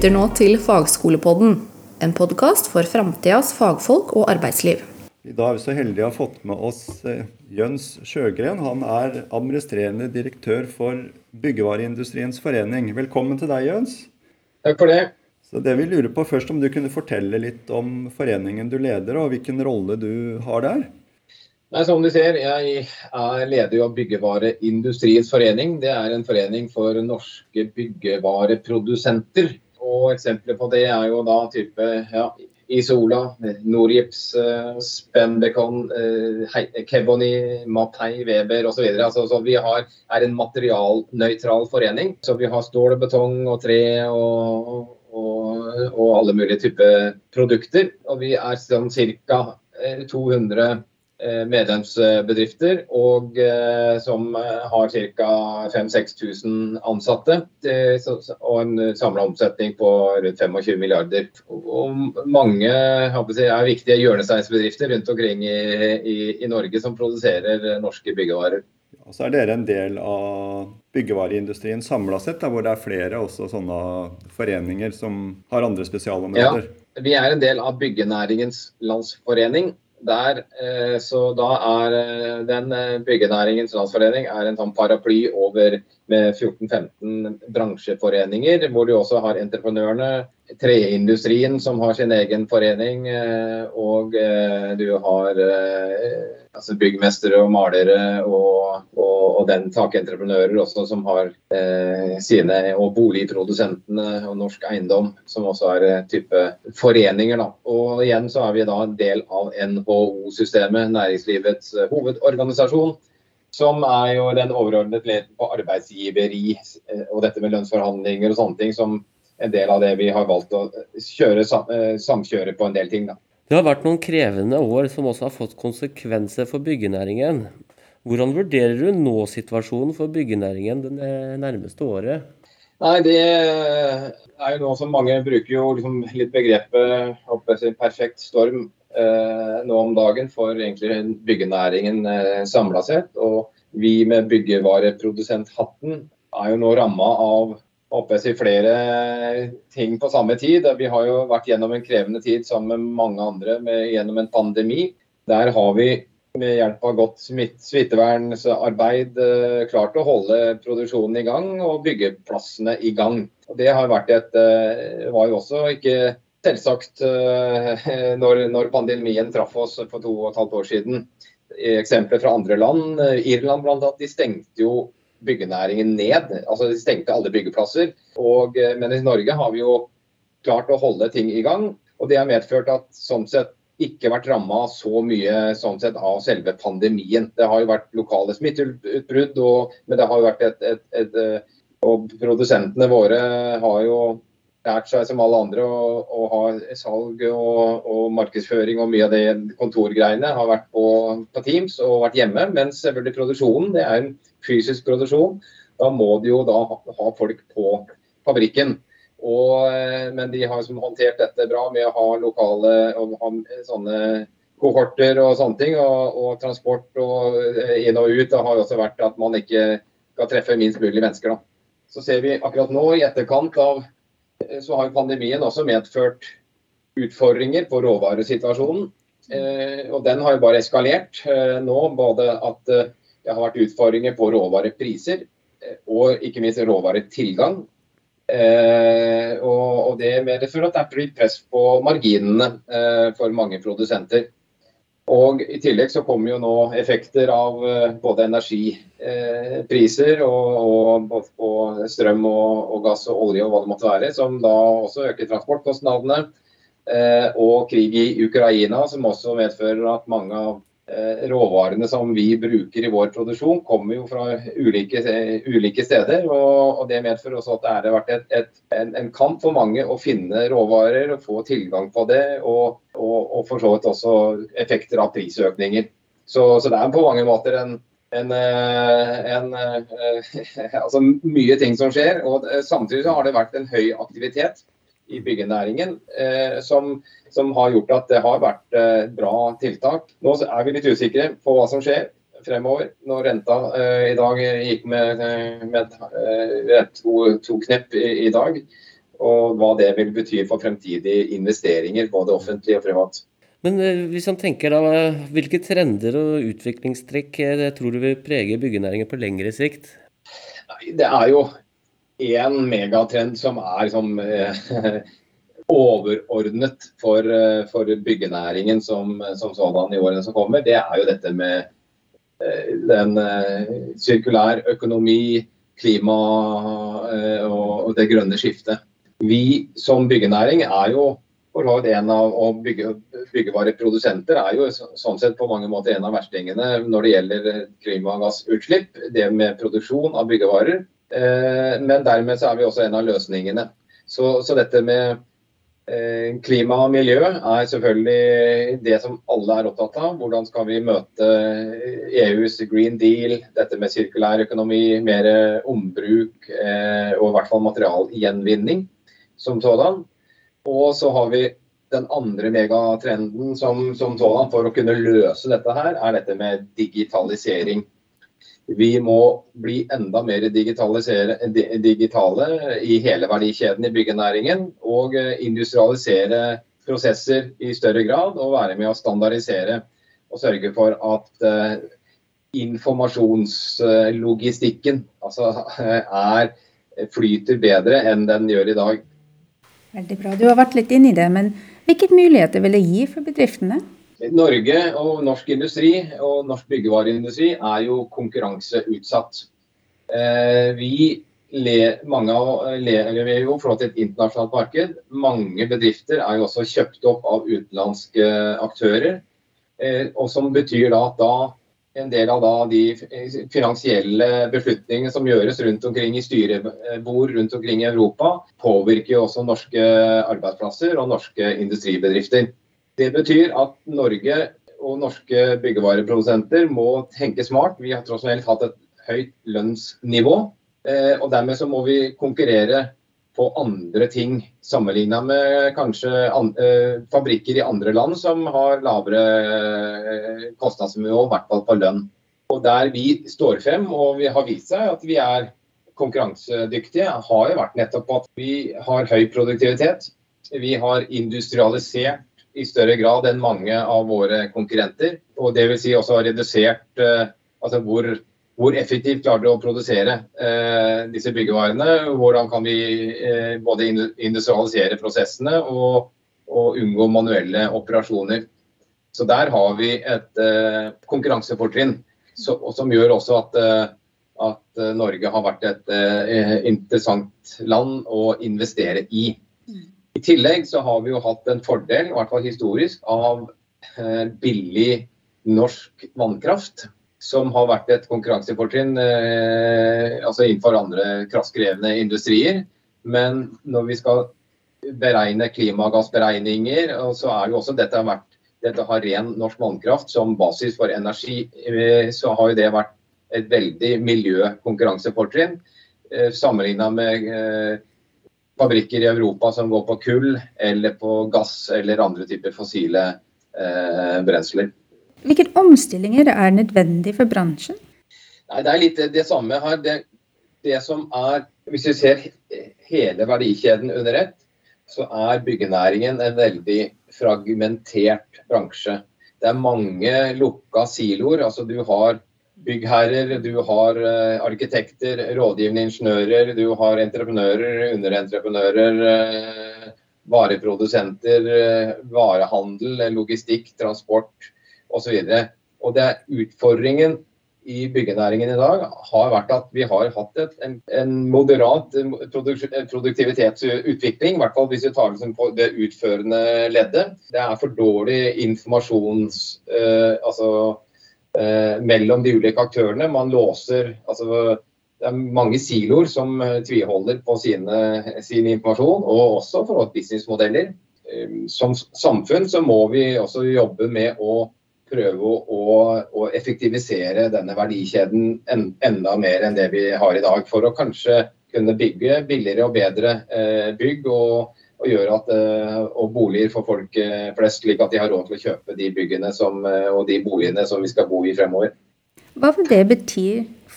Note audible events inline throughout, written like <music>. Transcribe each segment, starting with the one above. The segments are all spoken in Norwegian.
lytter nå til Fagskolepodden, en podkast for framtidas fagfolk og arbeidsliv. I dag er vi så heldige å ha fått med oss eh, Jøns Sjøgren. Han er administrerende direktør for Byggevareindustriens forening. Velkommen til deg, Jøns. Takk for det. Så det vi lurer på først Om du kunne fortelle litt om foreningen du leder, og hvilken rolle du har der? Nei, som du ser, Jeg er leder av Byggevareindustriens forening. Det er en forening for norske byggevareprodusenter. Og Eksempler på det er jo da type ja, Isola, Norgips, uh, Spenbecon, uh, Kebony, Mathei, Weber osv. Altså, så vi har, er en materialnøytral forening. Så vi har stål, betong og tre og, og, og alle mulige typer produkter. Og vi er sånn ca. 200 Eh, medlemsbedrifter og eh, som eh, har ca. 5000-6000 ansatte. Og en samla omsetning på rundt 25 milliarder. Og mange er viktige hjørnesteinsbedrifter rundt omkring i, i, i, Norge som produserer norske byggevarer. Og så er dere en del av byggevareindustrien samla sett, hvor det er flere også sånne foreninger som har andre spesialområder? Ja, vi er en del av Byggenæringens landsforening der, eh, så da er eh, den eh, Byggenæringens Landsforening er en sånn paraply over med 14-15 bransjeforeninger, hvor du også har entreprenørene, treindustrien som har sin egen forening, og du har altså byggmestere og malere og, og, og den takentreprenører også som har eh, sine, og boligprodusentene og Norsk Eiendom, som også er eh, type foreninger. Da. Og igjen så er vi da en del av NHO-systemet, næringslivets eh, hovedorganisasjon. Som er jo den overordnet leden på arbeidsgiveri eh, og dette med lønnsforhandlinger og sånne ting, som en del av det vi har valgt å kjøre, samkjøre på en del ting. da. Det har vært noen krevende år som også har fått konsekvenser for byggenæringen. Hvordan vurderer du nå-situasjonen for byggenæringen det nærmeste året? Nei, Det er jo noe som mange bruker jo liksom litt begrepet perfekt storm eh, nå om dagen for egentlig byggenæringen eh, samla sett. Og vi med byggevareprodusenthatten er jo nå ramma av håper jeg flere ting på samme tid. Vi har jo vært gjennom en krevende tid sammen med mange andre med, gjennom en pandemi. Der har vi med hjelp av godt smittevernarbeid eh, klart å holde produksjonen i gang og byggeplassene i gang. Og det har vært et, eh, var jo også ikke selvsagt eh, når, når pandemien traff oss for to og et halvt år siden. Eksempler fra andre land. Irland bl.a. De stengte jo byggenæringen ned. Altså De stengte alle byggeplasser. Og, eh, men i Norge har vi jo klart å holde ting i gang. Og det har medført at sånn sett ikke vært ramma så mye sånn sett av selve pandemien. Det har jo vært lokale smitteutbrudd, men det har jo vært et, et, et, eh, Og produsentene våre har jo lært seg som alle andre å, ha salg og, og, markedsføring og mye av det kontorgreiene har vært på, på, Teams og vært hjemme. Mens selvfølgelig produksjonen det er en fysisk produksjon. Da må du jo da ha folk på fabrikken. Og, eh, men de har håndtert dette bra med å ha lokale og ha sånne kohorter og sånne ting. Og, og transport og eh, inn og ut det har også vært at man ikke skal treffe minst mulig mennesker. Da. Så ser vi akkurat nå i etterkant av så har pandemien også medført utfordringer på råvaresituasjonen. Eh, og den har jo bare eskalert eh, nå. Både at eh, det har vært utfordringer på råvarepriser og ikke minst råvaretilgang. Og det medfører at det blitt press på marginene for mange produsenter. Og I tillegg så kommer jo nå effekter av eh, både energipriser og, og, og strøm og, og, gass og olje og hva det måtte være, som da også øker transportkostnadene. Eh, og krig i Ukraina, som også medfører at mange av Eh, råvarene som vi bruker i vår produksjon, kommer jo fra ulike, ulike steder. Og, Det medfører også at det har vært et, et, en, en, kamp for mange å finne råvarer og få tilgang på det. Og, og, og for så vidt også effekter av prisøkninger. Så, så, det er på mange måter en, en, eh, en, eh, <laughs> altså mye ting som skjer. og Samtidig har det vært en høy aktivitet i byggenæringen eh, som, som, har gjort at det har vært eh, bra tiltak. Nå er vi litt usikre på hva som skjer fremover. Når renta eh, i dag gikk med, med to, to, knepp i, i, dag. og hva det vil bety for fremtidige investeringer, både offentlig og privat. Men hvis man tenker da, hvilke trender og utviklingstrekk tror du vil prege byggenæringen på lengre sikt? Det er jo én megatrend som er liksom, eh, <laughs> overordnet for, eh, for byggenæringen som, som sådan i årene som kommer. Det er jo dette med eh, den eh, sirkulær økonomi, klima eh, og, og, det grønne skiftet. Vi som byggenæring er jo for en av og bygge, Byggevareprodusenter er jo sånn sett på mange måter en av verstingene når det gjelder klimagassutslipp. Det med produksjon av byggevarer. Eh, men dermed så er vi også en av løsningene. Så, så dette med eh, klima og miljø er selvfølgelig det som alle er opptatt av. Hvordan skal vi møte EUs green deal, dette med sirkulær økonomi, mer ombruk eh, og i hvert fall materialgjenvinning som sådan. Og så har vi den andre megatrenden som, som sådan for å kunne løse dette her, er dette med digitalisering. Vi må bli enda mer digitale i hele verdikjeden i byggenæringen. Og eh, industrialisere prosesser i større grad og være med å standardisere og sørge for at uh, informasjonslogistikken altså, <laughs> er, flyter bedre enn den gjør i dag. Veldig bra. Du har vært litt inn i det, men hvilke muligheter vil det gi for bedriftene? Norge og norsk industri og norsk byggevareindustri er jo konkurranseutsatt. Eh, vi le, mange lever jo for et internasjonalt marked. Mange bedrifter er jo også kjøpt opp av utenlandske aktører. Eh, og Som betyr da at da en del av de finansielle beslutningene som gjøres rundt omkring i styrebord rundt omkring i Europa, påvirker jo også norske arbeidsplasser og norske industribedrifter. Det betyr at Norge og norske byggevareprodusenter må tenke smart. Vi har tross alt hatt et høyt lønnsnivå. Eh, og dermed så må vi konkurrere på andre ting, sammenligna med kanskje eh, fabrikker i andre land som har lavere eh, kostnadsnivå, i hvert fall på lønn. Og Der vi står frem og vi har vist seg at vi er konkurransedyktige, har jo vært nettopp at vi har høy produktivitet. Vi har industrialisert i større grad enn mange av våre konkurrenter. Og vil si også redusert eh, altså hvor, hvor, effektivt klarer du å produsere eh, disse byggevarene. Hvordan kan vi eh, både industrialisere prosessene og, og, unngå manuelle operasjoner. Så der har vi et eh, konkurransefortrinn som gjør også at, eh, at Norge har vært et eh, interessant land å investere i. I tillegg så har vi jo hatt en fordel, i hvert fall historisk, av eh, billig norsk vannkraft. Som har vært et konkurransefortrinn eh, altså innenfor andre kraftkrevende industrier. Men når vi skal beregne klimagassberegninger, så er jo også dette vært dette har ren norsk vannkraft som basis for energi, eh, så har jo det vært et veldig miljøkonkurransefortrinn. Sammenligna med fabrikker i Europa som går på kull eller på gass eller andre typer fossile eh, brensler. Hvilke omstillinger er nødvendig for bransjen? Nei, Det er litt det samme her. Det, det som er, Hvis vi ser hele verdikjeden under ett, så er byggenæringen en veldig fragmentert bransje. Det er mange lukka siloer. altså Du har byggherrer, du har eh, arkitekter, rådgivende ingeniører, du har entreprenører, underentreprenører, eh, vareprodusenter, eh, varehandel, logistikk, transport osv. Og det er utfordringen i byggenæringen i dag har vært at vi har hatt et, en, en, moderat produktivitetsutvikling, i hvert fall hvis vi tar det på det utførende leddet. Det er for dårlig informasjons... Uh, altså mellom de ulike aktørene. Man låser altså, Det er mange siloer som eh, tviholder på sine, sin informasjon, og også for businessmodeller. Eh, som samfunn så må vi også jobbe med å prøve å, å effektivisere denne verdikjeden en, enda mer enn det vi har i dag. For å kanskje kunne bygge billigere og bedre eh, bygg. og og at, eh, og boliger for folk eh, flest, slik at de har råd til å kjøpe de byggene som, eh, og de boligene som vi skal bo i fremover. Hva vil det bety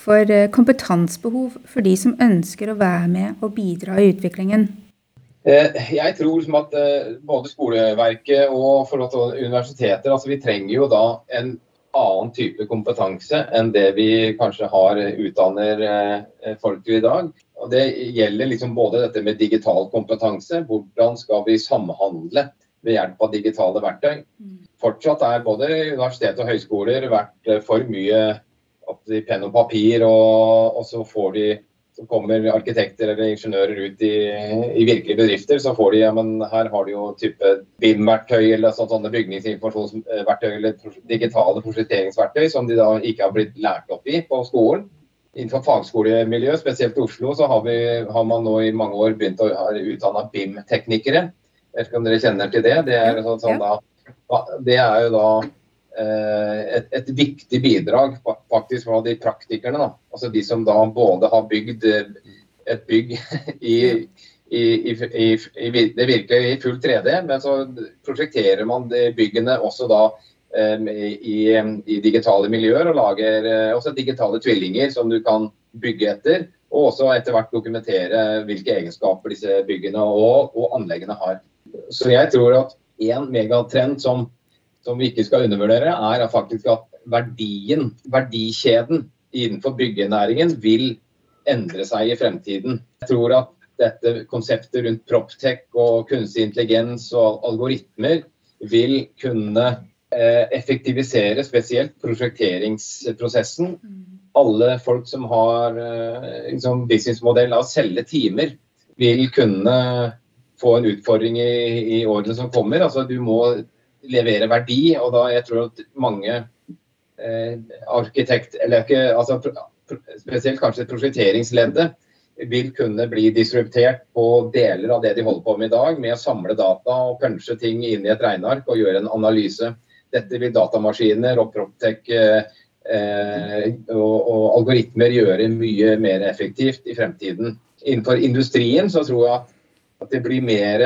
for kompetansebehov for de som ønsker å være med og bidra i utviklingen? Jeg tror som at både skoleverket og universiteter altså vi trenger jo da en annen type kompetanse enn det vi kanskje har utdanner folk til i dag. Og Det gjelder liksom både dette med digital kompetanse. Hvordan skal vi samhandle ved hjelp av digitale verktøy. Fortsatt er både universitet og høyskoler vært for mye i penn og papir, og, og så får de så kommer arkitekter eller ingeniører ut i, i, virkelige bedrifter, så får de ja, men her har de jo type BIM-verktøy eller sånt, sånne bygningsinformasjonsverktøy eller digitale prosjekteringsverktøy som de da ikke har blitt lært opp i på skolen. Innenfor fagskolemiljøet, spesielt i Oslo, så har, vi, har man nå i mange år begynt å utdanne BIM-teknikere. Jeg vet ikke om dere kjenner til det. Det er, sånn, sånn, da, det er jo da Eh, et, et, viktig bidrag faktisk fra de praktikerne. Da. Altså de som da både har bygd eh, et bygg <laughs> i, i, i, i det virker i full 3D, men så prosjekterer man de byggene også da um, i, digitale miljøer og lager uh, også digitale tvillinger som du kan bygge etter. Og også etter hvert dokumentere hvilke egenskaper disse byggene og, og anleggene har. Så jeg tror at en megatrend som som vi ikke skal undervurdere, er faktisk at verdien, verdikjeden innenfor byggenæringen vil endre seg i fremtiden. Jeg tror at dette konseptet rundt proptech og kunstig intelligens og algoritmer vil kunne effektivisere spesielt prosjekteringsprosessen. Alle folk som har eh, liksom businessmodell av å selge timer, vil kunne få en utfordring i, i årene som kommer. Altså, du må levere verdi. Og da jeg tror at mange eh, arkitekt, eller ikke, altså, spesielt kanskje prosjekteringsleddet, vil kunne bli disruptert på deler av det de holder på med i dag, med å samle data og punche ting inn i et regneark og gjøre en analyse. Dette vil datamaskiner og Proptech eh, eh, og, og, algoritmer gjøre mye mer effektivt i fremtiden. Innenfor industrien så tror jeg at det blir mer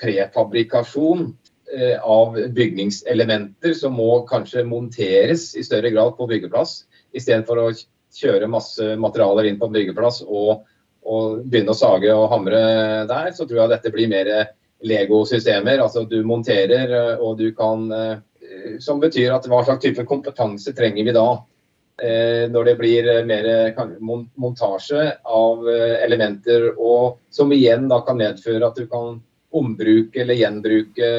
prefabrikasjon Eh, av bygningselementer som må kanskje monteres i større grad på byggeplass, istedenfor å kjøre masse materialer inn på en byggeplass og, og, begynne å sage og hamre der, så tror jeg dette blir mer Lego-systemer. Altså du monterer eh, og du kan eh, Som betyr at hva slags type kompetanse trenger vi da? Når det blir mer montasje av elementer, og som igjen da kan medføre at du kan ombruke eller gjenbruke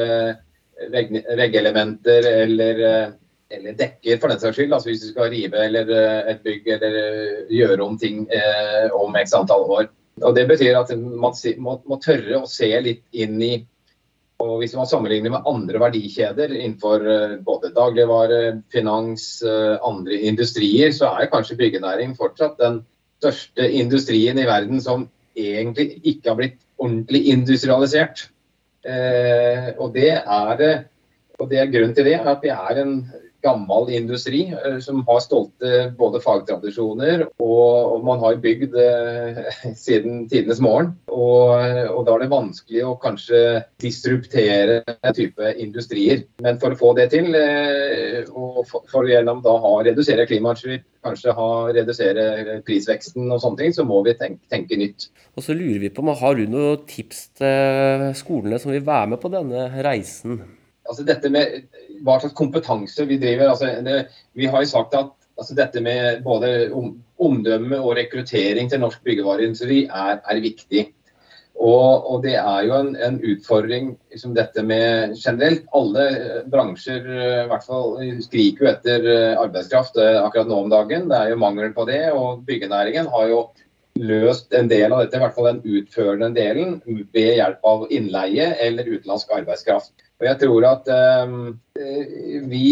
veggelementer eller, eller, dekker, for den saks skyld. Altså hvis du skal rive eller eh, et bygg eller eh, gjøre om ting eh, om x antall år. Og Det betyr at man må, må, tørre å se litt inn i og Hvis man sammenligner med andre verdikjeder innenfor eh, både dagligvare, finans, andre industrier, så er kanskje byggenæring fortsatt den største industrien i verden som egentlig ikke har blitt ordentlig industrialisert. Eh, og det er. Og det er Grunnen til det er at vi er en gammel industri eh, som har stolte både fagtradisjoner og, man har bygd eh, <laughs> siden tidenes morgen. Og, og, da er det vanskelig å kanskje disruptere den type industrier. Men for å få det til, eh, og for, for gjennom da ha redusere klimautslipp, kanskje ha redusere prisveksten og sånne ting, så må vi tenke, tenke nytt. Og så lurer vi på Har du noen tips til skolene som vil være med på denne reisen? altså dette med hva slags kompetanse vi driver. Altså det, vi har jo sagt at altså dette med både om, omdømme og rekruttering til norsk byggevareindustri er, er viktig. Og, og, det er jo en, en utfordring som dette med generelt. Alle bransjer i hvert fall skriker jo etter arbeidskraft eh, akkurat nå om dagen. Det er jo mangel på det. Og byggenæringen har jo løst en del av dette, i hvert fall den utførende delen, ved hjelp av innleie eller utenlandsk arbeidskraft. Og jeg tror at um, vi,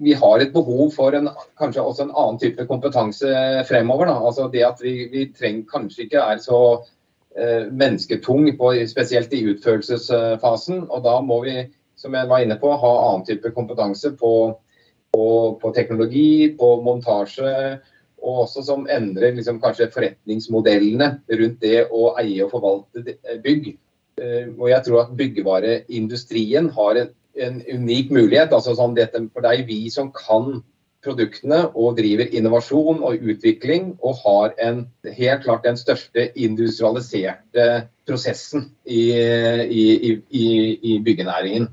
vi, har et behov for en, kanskje også en annen type kompetanse fremover. Da. Altså det at vi, vi trenger, kanskje ikke er så uh, mennesketung, på, spesielt i utførelsesfasen. Og da må vi, som jeg var inne på, ha annen type kompetanse på, på, på teknologi, på montasje. Og også som endrer liksom, kanskje forretningsmodellene rundt det å eie og forvalte bygg. Eh, og jeg tror at byggevareindustrien har en, en unik mulighet. altså sånn dette, For det er vi som kan produktene og driver innovasjon og utvikling og har en, helt klart den største industrialiserte prosessen i, i, i, i byggenæringen.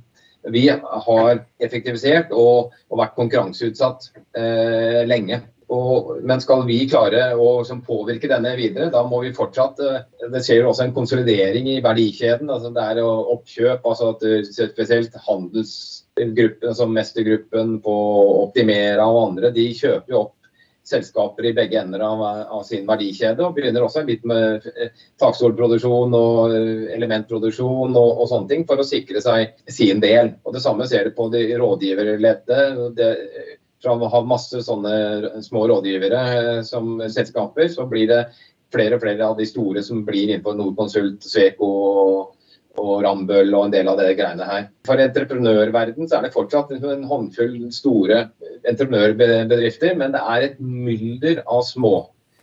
Vi har effektivisert og, og vært konkurranseutsatt eh, lenge. Og, men skal vi klare å påvirke denne videre, da må vi fortsatt eh, Det skjer også en konsolidering i verdikjeden. altså Det er oppkjøp. altså at Spesielt handelsgruppen, som Mestergruppen på Optimera og andre, de kjøper jo opp selskaper i begge ender av, av, sin verdikjede. Og begynner også litt med eh, takstolproduksjon og eh, elementproduksjon og, og, sånne ting, for å sikre seg sin del. Og Det samme ser du på de rådgiverledde fra å ha masse sånne små rådgivere eh, som selskaper, så blir det flere og flere av de store som blir innenfor Nordkonsult, og, og Rambøll og en del av de greiene her. For entreprenørverden så er det fortsatt en håndfull store entreprenørbedrifter, men det er et mylder av små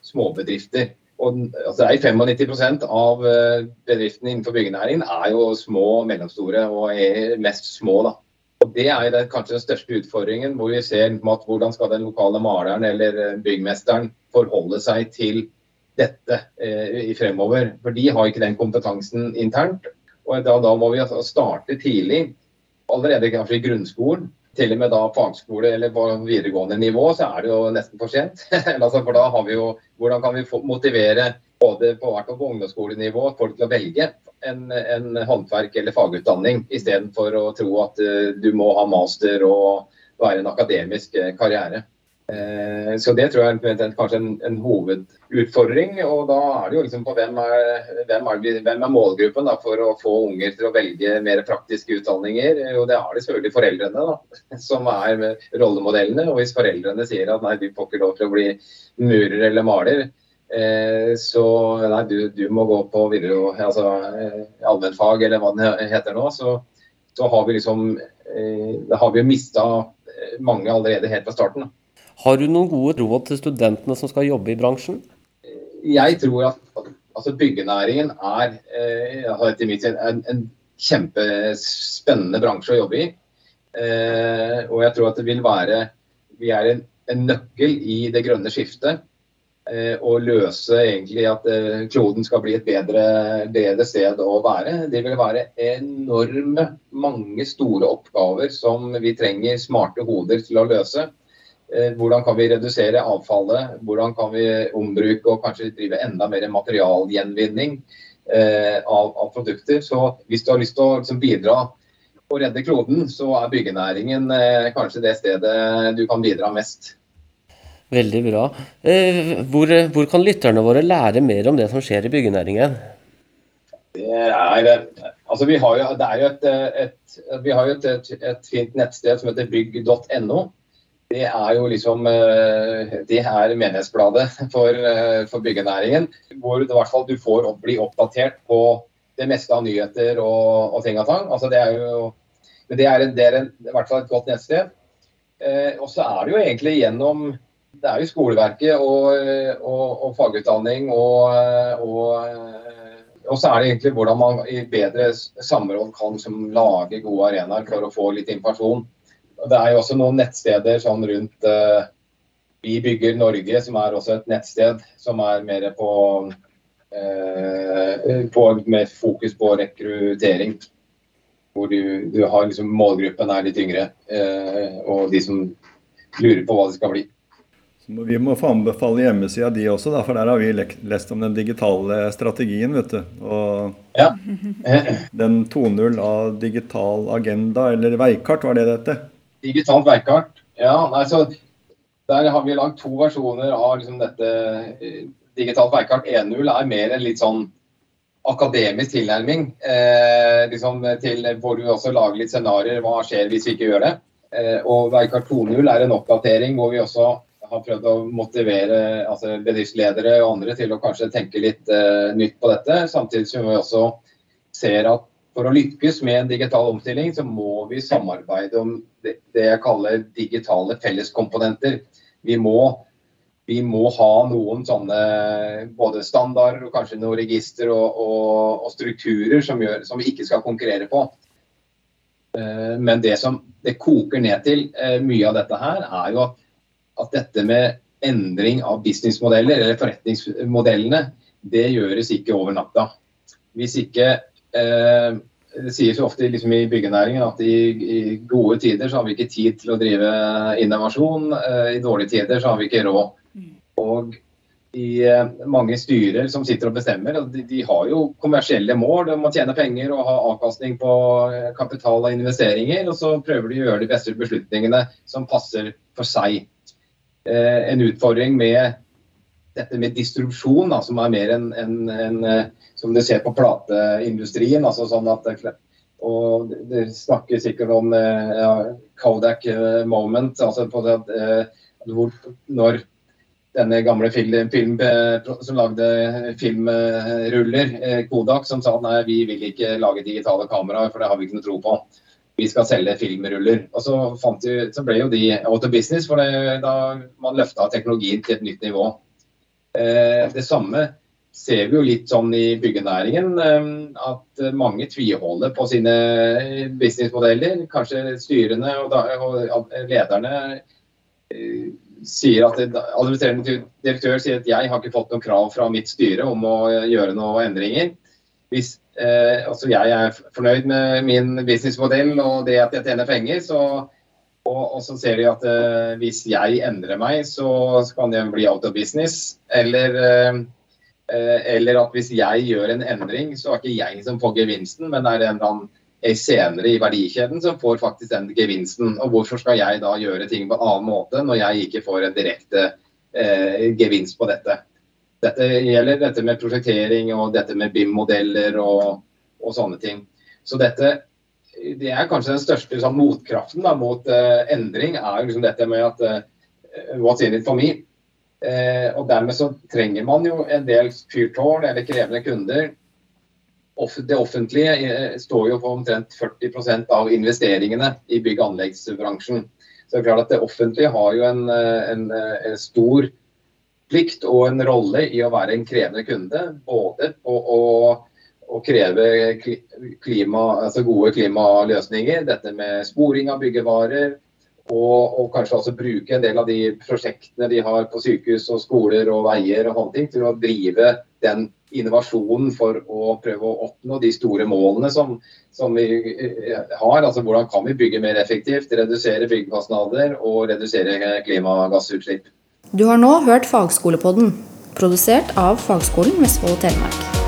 småbedrifter. Og, altså, 95 av eh, bedriftene innenfor byggenæringen er jo små og mellomstore, og er mest små. da. Og Det er kanskje den største utfordringen, hvor vi ser at hvordan skal den lokale maleren eller eh, byggmesteren forholde seg til dette eh, i fremover. For de har ikke den kompetansen internt. og Da, da må vi altså starte tidlig, allerede kanskje i grunnskolen. Til og med da fagskole eller på videregående nivå, så er det jo nesten for sent. <laughs> altså, for da har vi jo, Hvordan kan vi motivere både på, på ungdomsskolenivå folk til å velge en, en håndverk eller fagutdanning, istedenfor å tro at uh, du må ha master og være en akademisk uh, karriere. Uh, så Det tror jeg er kanskje en, en, hovedutfordring. og Da er det jo liksom på hvem er, hvem er, hvem er målgruppen da, for å få unger til å velge mer praktiske utdanninger. Jo, Det er det selvfølgelig foreldrene da, <laughs> som er rollemodellene. og Hvis foreldrene sier at nei, du får ikke lov til å bli murer eller maler, Eh, så nei, du, du, må gå på videre, altså, eh, allmennfag eller hva det heter nå. Så, så har vi liksom eh, Da har vi jo mista mange allerede helt fra starten. Har du noen gode råd til studentene som skal jobbe i bransjen? Jeg tror at altså, byggenæringen er etter mitt syn en, en kjempespennende bransje å jobbe i. og jeg tror at det vil være Vi er en, en nøkkel i det grønne skiftet og eh, løse egentlig at eh, kloden skal bli et bedre, bedre, sted å være. Det vil være enorme mange store oppgaver som vi trenger smarte hoder til å løse. Eh, hvordan kan vi redusere avfallet? Hvordan kan vi ombruke og kanskje drive enda mer materialgjenvinning av, av produkter? Så hvis du har lyst til å liksom, bidra og redde kloden, så er byggenæringen kanskje det stedet du kan bidra mest. Veldig bra. Eh, hvor, hvor, kan lytterne våre lære mer om det som skjer i byggenæringen? Altså vi har jo, et, et, et, fint nettsted som heter bygg.no. Det er jo liksom eh, det er menighetsbladet for, eh, for byggenæringen. Hvor i hvert fall du får opp, bli oppdatert på det meste av nyheter og, og ting og tang. Altså det er jo, men det er, en, det er en, i hvert fall et godt nettsted. Eh, og så er det jo egentlig gjennom det er jo skoleverket og, og, og fagutdanning og, og, så er det egentlig hvordan man i bedre samråd kan som, lage gode arenaer for å få litt informasjon. Det er jo også noen nettsteder sånn rundt uh, Vi bygger Norge, som er også et nettsted som er mer på, uh, på med fokus på rekruttering. Hvor du, du har liksom målgruppen er litt yngre, uh, og de som lurer på hva det skal bli. Vi må få anbefale hjemmesida di også, da, for der har vi lest om den digitale strategien. vet du. Og ja. <laughs> den 2.0 av digital agenda, eller veikart, var det dette? Digitalt veikart. Ja, nei, så Der har vi lagd to versjoner av liksom, dette eh, digitalt veikart. 1.0 er mer en litt sånn akademisk tilnærming. Eh, liksom til Hvor du også lager litt scenarioer. Hva skjer hvis vi ikke gjør det? Eh, og veikart 2.0 er en oppdatering hvor vi også har prøvd å motivere altså bedriftsledere og andre til å kanskje tenke litt uh, nytt på dette. Samtidig som vi også ser at for å lykkes med en digital omstilling, så må vi samarbeide om det, det jeg kaller digitale felleskomponenter. Vi må, vi må, ha noen sånne både standarder og kanskje noen register og, og, og strukturer som, gjør, som, vi ikke skal konkurrere på. Uh, men det som det koker ned til uh, mye av dette her, er jo at at dette med endring av businessmodeller, eller forretningsmodellene, det gjøres ikke over natta. Hvis ikke eh, Det sies jo ofte liksom i byggenæringen at i, i, gode tider så har vi ikke tid til å drive innovasjon. Eh, I dårlige tider så har vi ikke råd. Og i eh, mange styrer som sitter og bestemmer, de, de har jo kommersielle mål. De må tjene penger og ha avkastning på eh, kapital og investeringer. Og så prøver de å gjøre de beste beslutningene som passer for seg. Eh, en utfordring med dette med distribusjon, da, som er mer enn en, en, eh, som du ser på plateindustrien. altså sånn at og Det snakker sikkert om ja, Kodak moment. altså på det, hvor, når denne gamle film, film, som lagde filmruller, eh, Kodak, som sa nei, vi vil ikke lage digitale kameraer, for det har vi ikke noe tro på. Vi skal selge filmruller. Og så, de, så ble jo de out of business, for det, da man løfta teknologien til et nytt nivå. Eh, det samme ser vi jo litt sånn i byggenæringen, eh, at mange tviholder på sine businessmodeller. Kanskje styrene og, da, og lederne eh, sier at Administrerende direktør sier at jeg har ikke fått noen krav fra mitt styre om å gjøre noen endringer. Hvis eh, altså jeg er fornøyd med min businessmodell og det at jeg tjener penger, så, og, og, så ser de at eh, hvis jeg endrer meg, så kan det bli out of business. Eller, eh, eh, eller at hvis jeg gjør en endring, så er ikke jeg som får gevinsten, men det er en eller annen senere i verdikjeden som får faktisk den gevinsten. Og hvorfor skal jeg da gjøre ting på en annen måte når jeg ikke får en direkte eh, gevinst på dette. Dette gjelder dette med prosjektering og dette med BIM-modeller og, og, sånne ting. Så dette det er kanskje den største sånn, motkraften da, mot uh, endring, er liksom dette med at uh, what's in it for me? Uh, og dermed så trenger man jo en del fyrtårn eller krevende kunder det offentlige står jo på omtrent 40% av investeringene i bygg- og anleggsbransjen. Så det er klart at det offentlige har jo en, en, en stor plikt og en rolle i å være en krevende kunde. Både på å, å kreve klima, altså gode klimaløsninger, dette med sporing av byggevarer, og, og, kanskje også bruke en del av de prosjektene de har på sykehus og skoler og veier og sånne ting, til å drive den innovasjonen for å prøve å oppnå de store målene som, som vi eh, har. Altså hvordan kan vi bygge mer effektivt, redusere byggekostnader og redusere klimagassutslipp. Du har nå hørt Fagskolepodden, produsert av Fagskolen Vestfold og Telemark.